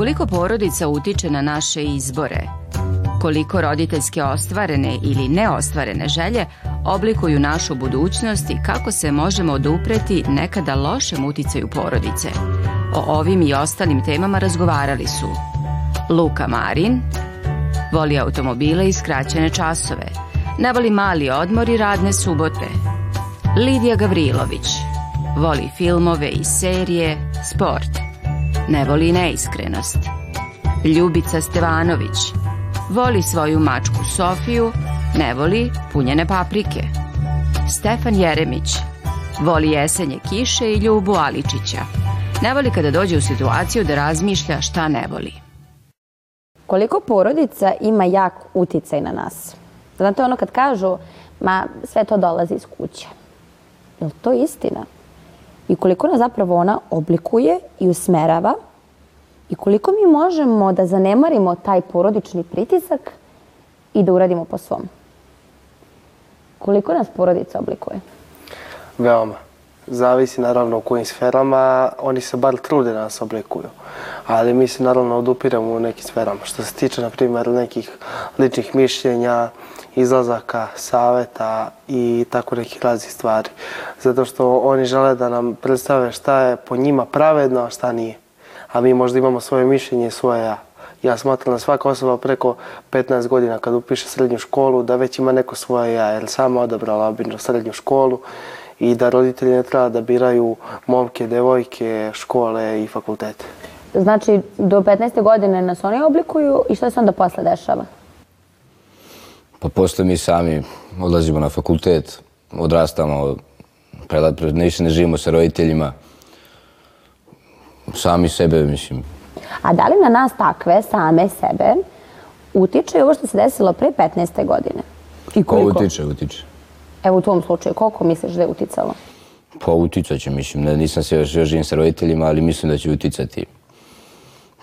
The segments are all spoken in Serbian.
Koliko porodica utiče na naše izbore? Koliko roditeljske ostvarene ili neostvarene želje oblikuju našu budućnost i kako se možemo odupreti nekada lošem uticaju porodice? O ovim i ostalim temama razgovarali su Luka Marin, voli automobile i skraćene časove, ne voli mali odmor i radne subote, Lidija Gavrilović, voli filmove i serije, sport, ne voli neiskrenost. Ljubica Stevanović voli svoju mačku Sofiju, ne voli punjene paprike. Stefan Jeremić voli jesenje kiše i Ljubu Aličića. Ne voli kada dođe u situaciju da razmišlja šta ne voli. Koliko porodica ima jak uticaj na nas? Znate ono kad kažu, ma sve to dolazi iz kuće. Je li to istina? I koliko nas zapravo ona oblikuje i usmerava i koliko mi možemo da zanemarimo taj porodični pritisak i da uradimo po svom? Koliko nas porodica oblikuje? Veoma. Zavisi naravno u kojim sferama, oni se bar trude da nas oblikuju. Ali mi se naravno odupiramo u nekim sferama. Što se tiče, na primjer, nekih ličnih mišljenja, izlazaka, saveta i tako nekih raznih stvari. Zato što oni žele da nam predstave šta je po njima pravedno, a šta nije. A mi možda imamo svoje mišljenje svoje ja. Ja smatram da svaka osoba preko 15 godina kad upiše srednju školu da već ima neko svoje ja, jer sama odabrala obično srednju školu i da roditelji ne treba da biraju momke, devojke, škole i fakultete. Znači, do 15. godine nas oni oblikuju i šta se onda posle dešava? Pa posle mi sami odlazimo na fakultet, odrastamo, više ne živimo sa roditeljima. Sami sebe, mislim, A da li na nas takve, same sebe, utiče i ovo što se desilo pre 15. godine? I ko koliko? utiče, utiče. Evo u tvom slučaju, koliko misliš da je uticalo? Pa uticat će, mislim, ne, nisam se još, još živim sa roditeljima, ali mislim da će uticati.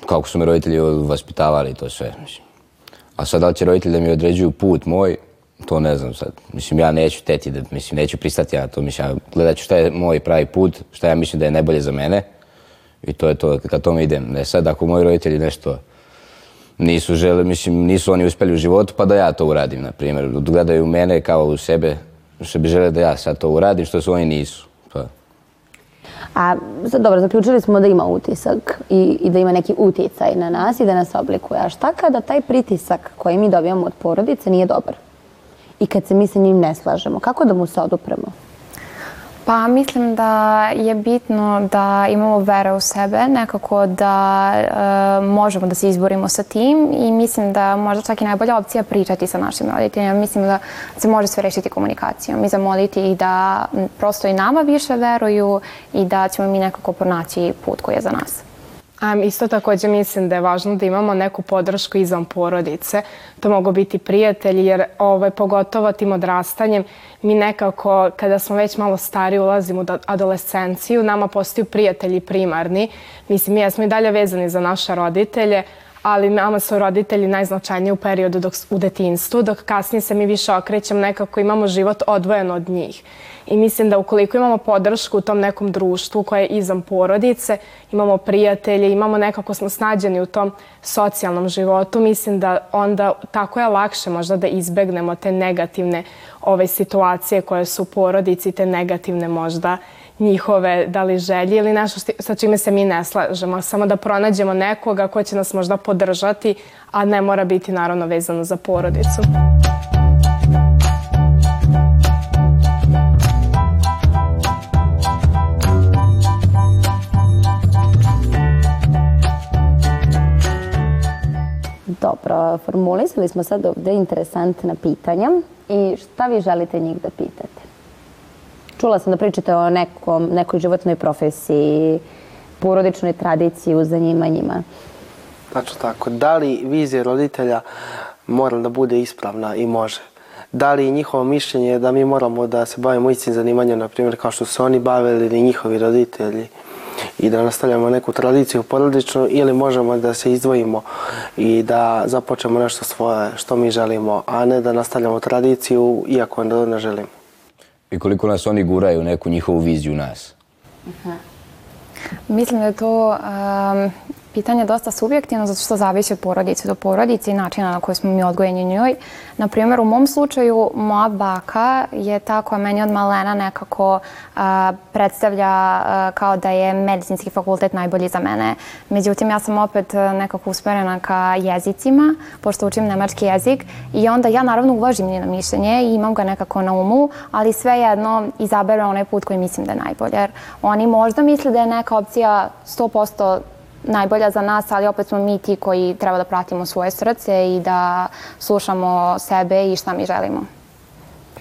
Kako su me roditelji vaspitavali to sve, mislim. A sad da li će roditelji da mi određuju put moj, to ne znam sad. Mislim, ja neću teti, da, mislim, neću pristati ja to, mislim, ja gledat ću šta je moj pravi put, šta ja mislim da je najbolje za mene i to je to, ka tome idem. Ne sad, ako moji roditelji nešto nisu žele, mislim, nisu oni uspjeli u životu, pa da ja to uradim, na primjer. Gledaju mene kao u sebe, što bi žele da ja sad to uradim, što su oni nisu. Pa. A sad, dobro, zaključili smo da ima utisak i, i da ima neki uticaj na nas i da nas oblikuje. A šta kada taj pritisak koji mi dobijamo od porodice nije dobar? I kad se mi sa njim ne slažemo, kako da mu se odupremo? Pa mislim da je bitno da imamo vere u sebe, nekako da e, možemo da se izborimo sa tim i mislim da možda čak i najbolja opcija pričati sa našim roditeljima. Mislim da se može sve rešiti komunikacijom i zamoliti ih da prosto i nama više veruju i da ćemo mi nekako pronaći put koji je za nas. Um, isto takođe mislim da je važno da imamo neku podršku izvan porodice. To mogu biti prijatelji jer ovaj, pogotovo tim odrastanjem mi nekako kada smo već malo stari ulazimo u do- adolescenciju, nama postaju prijatelji primarni. Mislim, mi jesmo i dalje vezani za naše roditelje, ali nama su roditelji najznačajniji u periodu dok, u detinstvu, dok kasnije se mi više okrećemo nekako imamo život odvojen od njih. I mislim da ukoliko imamo podršku u tom nekom društvu koje je izvan porodice, imamo prijatelje, imamo nekako smo snađeni u tom socijalnom životu, mislim da onda tako je lakše možda da izbegnemo te negativne ove situacije koje su u porodici, te negativne možda njihove da li želje ili nešto šti- sa čime se mi ne slažemo. Samo da pronađemo nekoga ko će nas možda podržati, a ne mora biti naravno vezano za porodicu. Dobro, formulisali smo sad ovde interesantna pitanja i šta vi želite njih da pitate? Čula sam da pričate o nekom, nekoj životnoj profesiji, porodičnoj tradiciji u zanimanjima. Tačno tako. Da li vizija roditelja mora da bude ispravna i može? Da li njihovo mišljenje da mi moramo da se bavimo istim zanimanjem, na primjer kao što su oni bavili ili njihovi roditelji i da nastavljamo neku tradiciju porodičnu ili možemo da se izdvojimo i da započnemo nešto svoje što mi želimo, a ne da nastavljamo tradiciju iako ne želimo. I koliko nas oni guraju u neku njihovu viziju nas. Mislim da je to um, pitanje dosta subjektivno zato što zavisi od porodice do porodice i načina na koji smo mi odgojeni njoj. Na primjer, u mom slučaju, moja baka je ta koja meni od malena nekako a, predstavlja a, kao da je medicinski fakultet najbolji za mene. Međutim, ja sam opet nekako usmerena ka jezicima, pošto učim nemački jezik i onda ja naravno uvažim njeno mišljenje i imam ga nekako na umu, ali svejedno izabere onaj put koji mislim da je najbolje. Jer oni možda misle da je neka opcija 100% najbolja za nas, ali opet smo mi ti koji treba da pratimo svoje srce i da slušamo sebe i šta mi želimo.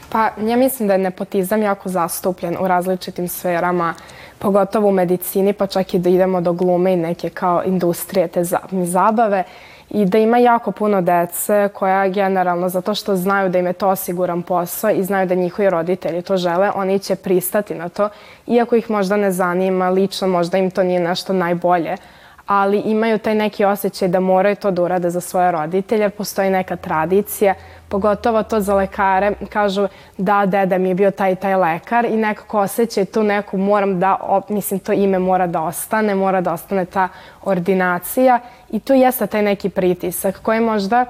Pa ja mislim da je nepotizam jako zastupljen u različitim sferama, pogotovo u medicini, pa čak i da idemo do glume i neke kao industrije te zabave i da ima jako puno dece koja generalno, zato što znaju da im je to osiguran posao i znaju da njihovi roditelji to žele, oni će pristati na to, iako ih možda ne zanima, lično možda im to nije nešto najbolje, ali imaju taj neki osjećaj da moraju to da urade za svoje roditelje, postoji neka tradicija, pogotovo to za lekare, kažu da deda mi je bio taj taj lekar i nekako osjećaj tu neku moram da, mislim to ime mora da ostane, mora da ostane ta ordinacija i tu jeste taj neki pritisak koji možda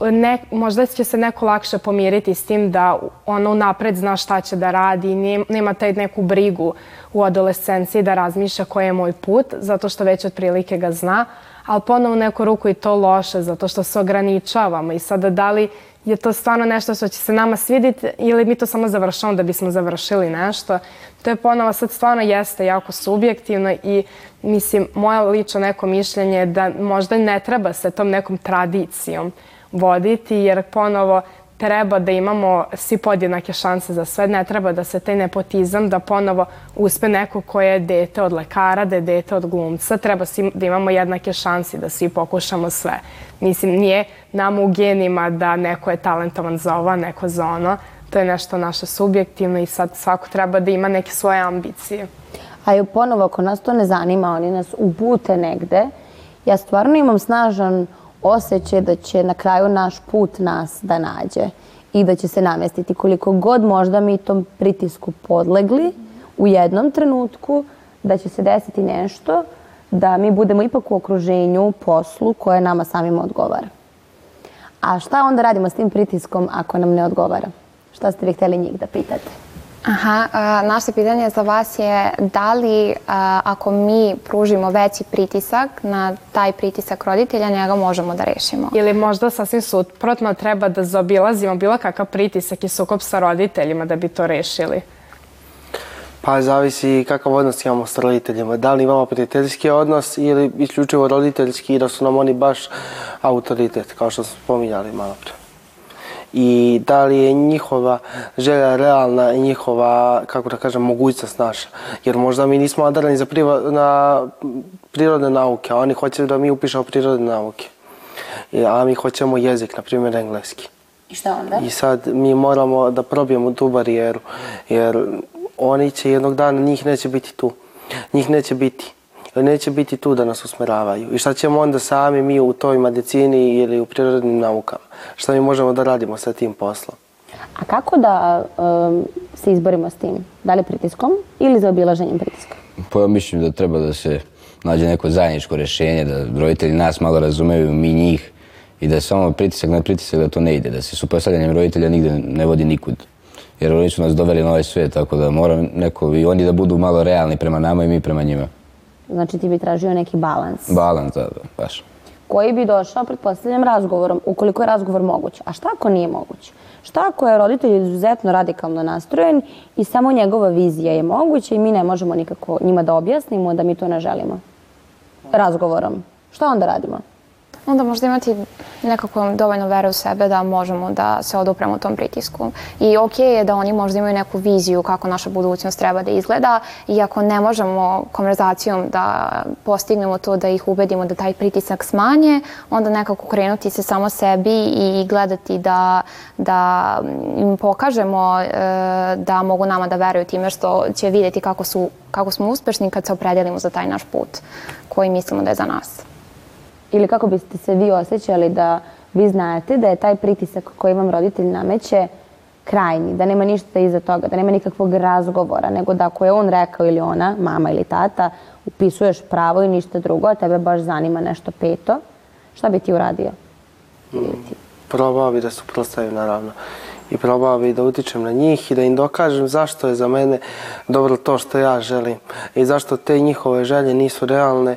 ne, možda će se neko lakše pomiriti s tim da ono napred zna šta će da radi nema taj neku brigu u adolescenciji da razmišlja koji je moj put, zato što već otprilike ga zna, ali ponovo u neku ruku i to loše, zato što se ograničavamo i sada da li je to stvarno nešto što će se nama svidjeti ili mi to samo završamo da bismo završili nešto. To je ponovo sad stvarno jeste jako subjektivno i mislim, moja lično neko mišljenje je da možda ne treba se tom nekom tradicijom voditi, jer ponovo treba da imamo svi podjednake šanse za sve. Ne treba da se taj nepotizam, da ponovo uspe neko koje je dete od lekara, da je dete od glumca. Treba svi da imamo jednake šanse da svi pokušamo sve. Mislim, nije nama u genima da neko je talentovan za ovo, neko za ono. To je nešto naše subjektivno i sad svako treba da ima neke svoje ambicije. A i ponovo, ako nas to ne zanima, oni nas upute negde. Ja stvarno imam snažan osjećaj da će na kraju naš put nas da nađe i da će se namestiti. Koliko god možda mi tom pritisku podlegli u jednom trenutku, da će se desiti nešto, da mi budemo ipak u okruženju, poslu koje nama samima odgovara. A šta onda radimo s tim pritiskom ako nam ne odgovara? Šta ste vi hteli njih da pitate? Aha, a, naše pitanje za vas je da li a, ako mi pružimo veći pritisak na taj pritisak roditelja, njega možemo da rešimo? Ili možda sasvim suprotno treba da zaobilazimo bilo kakav pritisak i sukob sa roditeljima da bi to rešili? Pa zavisi kakav odnos imamo s roditeljima. Da li imamo prijateljski odnos ili isključivo roditeljski i da su nam oni baš autoritet, kao što smo spominjali malo pre i da li je njihova želja realna i njihova, kako da kažem, mogućnost naša. Jer možda mi nismo adarani za priva, na prirodne nauke, a oni hoće da mi upišemo prirodne nauke. A mi hoćemo jezik, na primjer engleski. I šta onda? I sad mi moramo da probijemo tu barijeru, jer oni će jednog dana, njih neće biti tu. Njih neće biti neće biti tu da nas usmeravaju. I šta ćemo onda sami mi u toj medicini ili u prirodnim naukama? Šta mi možemo da radimo sa tim poslom? A kako da um, se izborimo s tim? Da li pritiskom ili za obilaženjem pritiska? Pa ja mislim da treba da se nađe neko zajedničko rešenje, da roditelji nas malo razumeju, mi njih i da samo pritisak na pritisak da to ne ide, da se suprotstavljanjem roditelja nigde ne vodi nikud. Jer oni su nas doveli na ovaj svijet, tako da mora neko i oni da budu malo realni prema nama i mi prema njima. Znači ti bi tražio neki balans. Balans, da, da, baš. Koji bi došao, pretpostavljam, razgovorom, ukoliko je razgovor moguć. A šta ako nije moguć? Šta ako je roditelj izuzetno radikalno nastrojen i samo njegova vizija je moguća i mi ne možemo nikako njima da objasnimo da mi to ne želimo? Razgovorom. Šta onda radimo? Onda možda imati nekako dovoljno vere u sebe da možemo da se odupremo tom pritisku. I ok je da oni možda imaju neku viziju kako naša budućnost treba da izgleda i ako ne možemo konverzacijom da postignemo to da ih ubedimo da taj pritisak smanje, onda nekako krenuti se samo sebi i gledati da, da im pokažemo e, da mogu nama da veruju time što će vidjeti kako, su, kako smo uspešni kad se opredelimo za taj naš put koji mislimo da je za nas. Ili kako biste se vi osjećali da vi znate da je taj pritisak koji vam roditelj nameće krajnji, da nema ništa iza toga, da nema nikakvog razgovora, nego da ako je on rekao ili ona, mama ili tata, upisuješ pravo i ništa drugo, a tebe baš zanima nešto peto, šta bi ti uradio? Probao bi da suprostavim, naravno. I probao bi da utičem na njih i da im dokažem zašto je za mene dobro to što ja želim i zašto te njihove želje nisu realne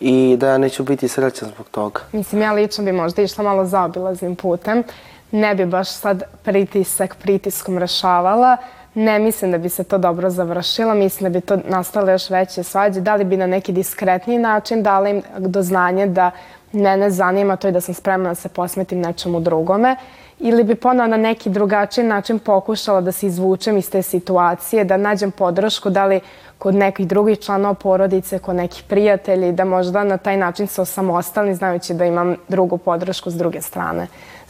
i da ja neću biti srećan zbog toga. Mislim, ja lično bi možda išla malo zaobilaznim putem. Ne bi baš sad pritisak pritiskom rešavala. Ne mislim da bi se to dobro završilo. Mislim da bi to nastale još veće svađe. Da li bi na neki diskretniji način dala im do znanje da mene zanima to i da sam spremna da se posmetim nečemu drugome ili bi ponovo na neki drugačiji način pokušala da se izvučem iz te situacije, da nađem podršku, da li kod nekih drugih članova porodice, kod nekih prijatelji, da možda na taj način se osamostali, znajući da imam drugu podršku s druge strane.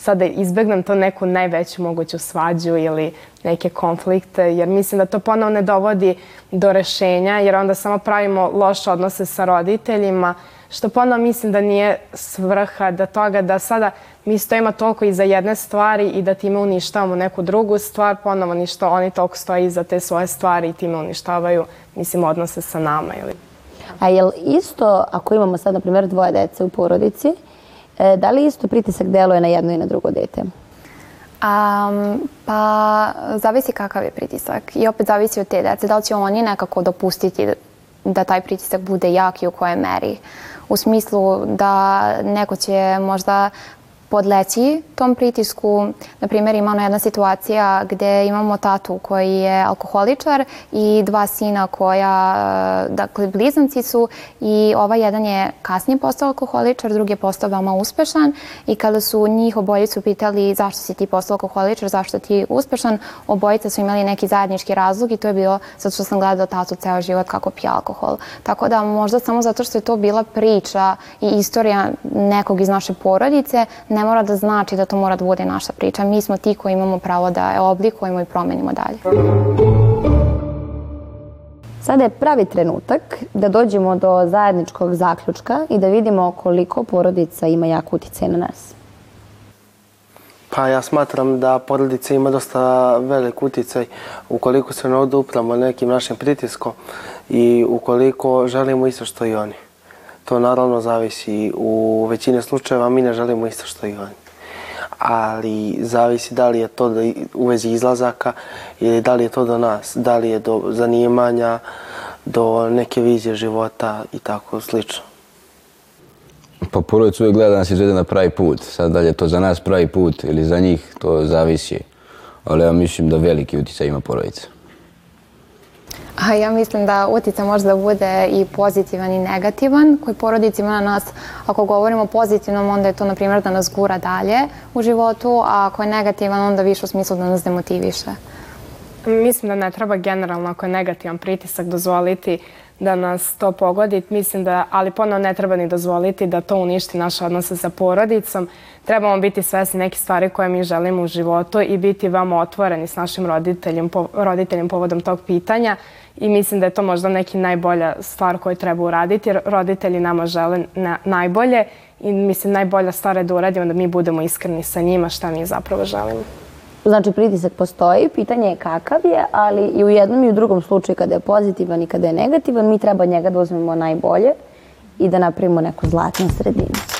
Sada izbegnem to neku najveću moguću svađu ili neke konflikte, jer mislim da to ponovo ne dovodi do rešenja, jer onda samo pravimo loše odnose sa roditeljima, što ponovo mislim da nije svrha da toga da sada mi stojimo toliko iza jedne stvari i da time uništavamo neku drugu stvar, ponovo ništa, oni toliko stoje iza te svoje stvari i time uništavaju, mislim, odnose sa nama. Ili... A je isto, ako imamo sad, na primjer, dvoje dece u porodici, e, da li isto pritisak deluje na jedno i na drugo dete? Um, pa, zavisi kakav je pritisak i opet zavisi od te dece. Da li će oni nekako dopustiti da taj pritisak bude jak i u kojoj meri. U smislu da neko će možda podleći tom pritisku. Na primjer, ima ona jedna situacija gde imamo tatu koji je alkoholičar i dva sina koja, dakle, blizanci su i ovaj jedan je kasnije postao alkoholičar, drugi je postao veoma uspešan i kada su njih obojicu pitali zašto si ti postao alkoholičar, zašto ti uspešan, obojica su imali neki zajednički razlog i to je bilo zato što sam gledao tatu ceo život kako pije alkohol. Tako da možda samo zato što je to bila priča i istorija nekog iz naše porodice, ne mora da znači da to mora da bude naša priča. Mi smo ti koji imamo pravo da je oblikujemo i promenimo dalje. Sada je pravi trenutak da dođemo do zajedničkog zaključka i da vidimo koliko porodica ima jak uticaj na nas. Pa ja smatram da porodica ima dosta velik uticaj ukoliko se ne odupramo nekim našim pritiskom i ukoliko želimo isto što i oni. To naravno zavisi. U većini slučajeva mi ne želimo isto što i oni. Ali zavisi da li je to da u vezi izlazaka ili da li je to do nas, da li je do zanimanja, do neke vizije života i tako slično. Pa porodica uvijek gleda da nas izvede na pravi put. Sad da li je to za nas pravi put ili za njih, to zavisi. Ali ja mislim da veliki utjecaj ima porodica. A ja mislim da utjecaj može da bude i pozitivan i negativan koji porodica ima na nas. Ako govorimo pozitivnom, onda je to, na primjer, da nas gura dalje u životu, a ako je negativan, onda više u smislu da nas demotiviše. Mislim da ne treba generalno, ako je negativan pritisak, dozvoliti da nas to pogodi. Mislim da, ali ponovno ne treba ni dozvoliti da to uništi naše odnose sa porodicom. Trebamo biti svesni neke stvari koje mi želimo u životu i biti veoma otvoreni s našim roditeljem, po, roditeljem povodom tog pitanja. I mislim da je to možda neki najbolja stvar koju treba uraditi, jer roditelji nama žele na, najbolje i mislim najbolja stvar je da uradimo da mi budemo iskreni sa njima šta mi zapravo želimo. Znači, pritisak postoji, pitanje je kakav je, ali i u jednom i u drugom slučaju kada je pozitivan i kada je negativan, mi treba njega da uzmemo najbolje i da napravimo neku zlatnu sredinu.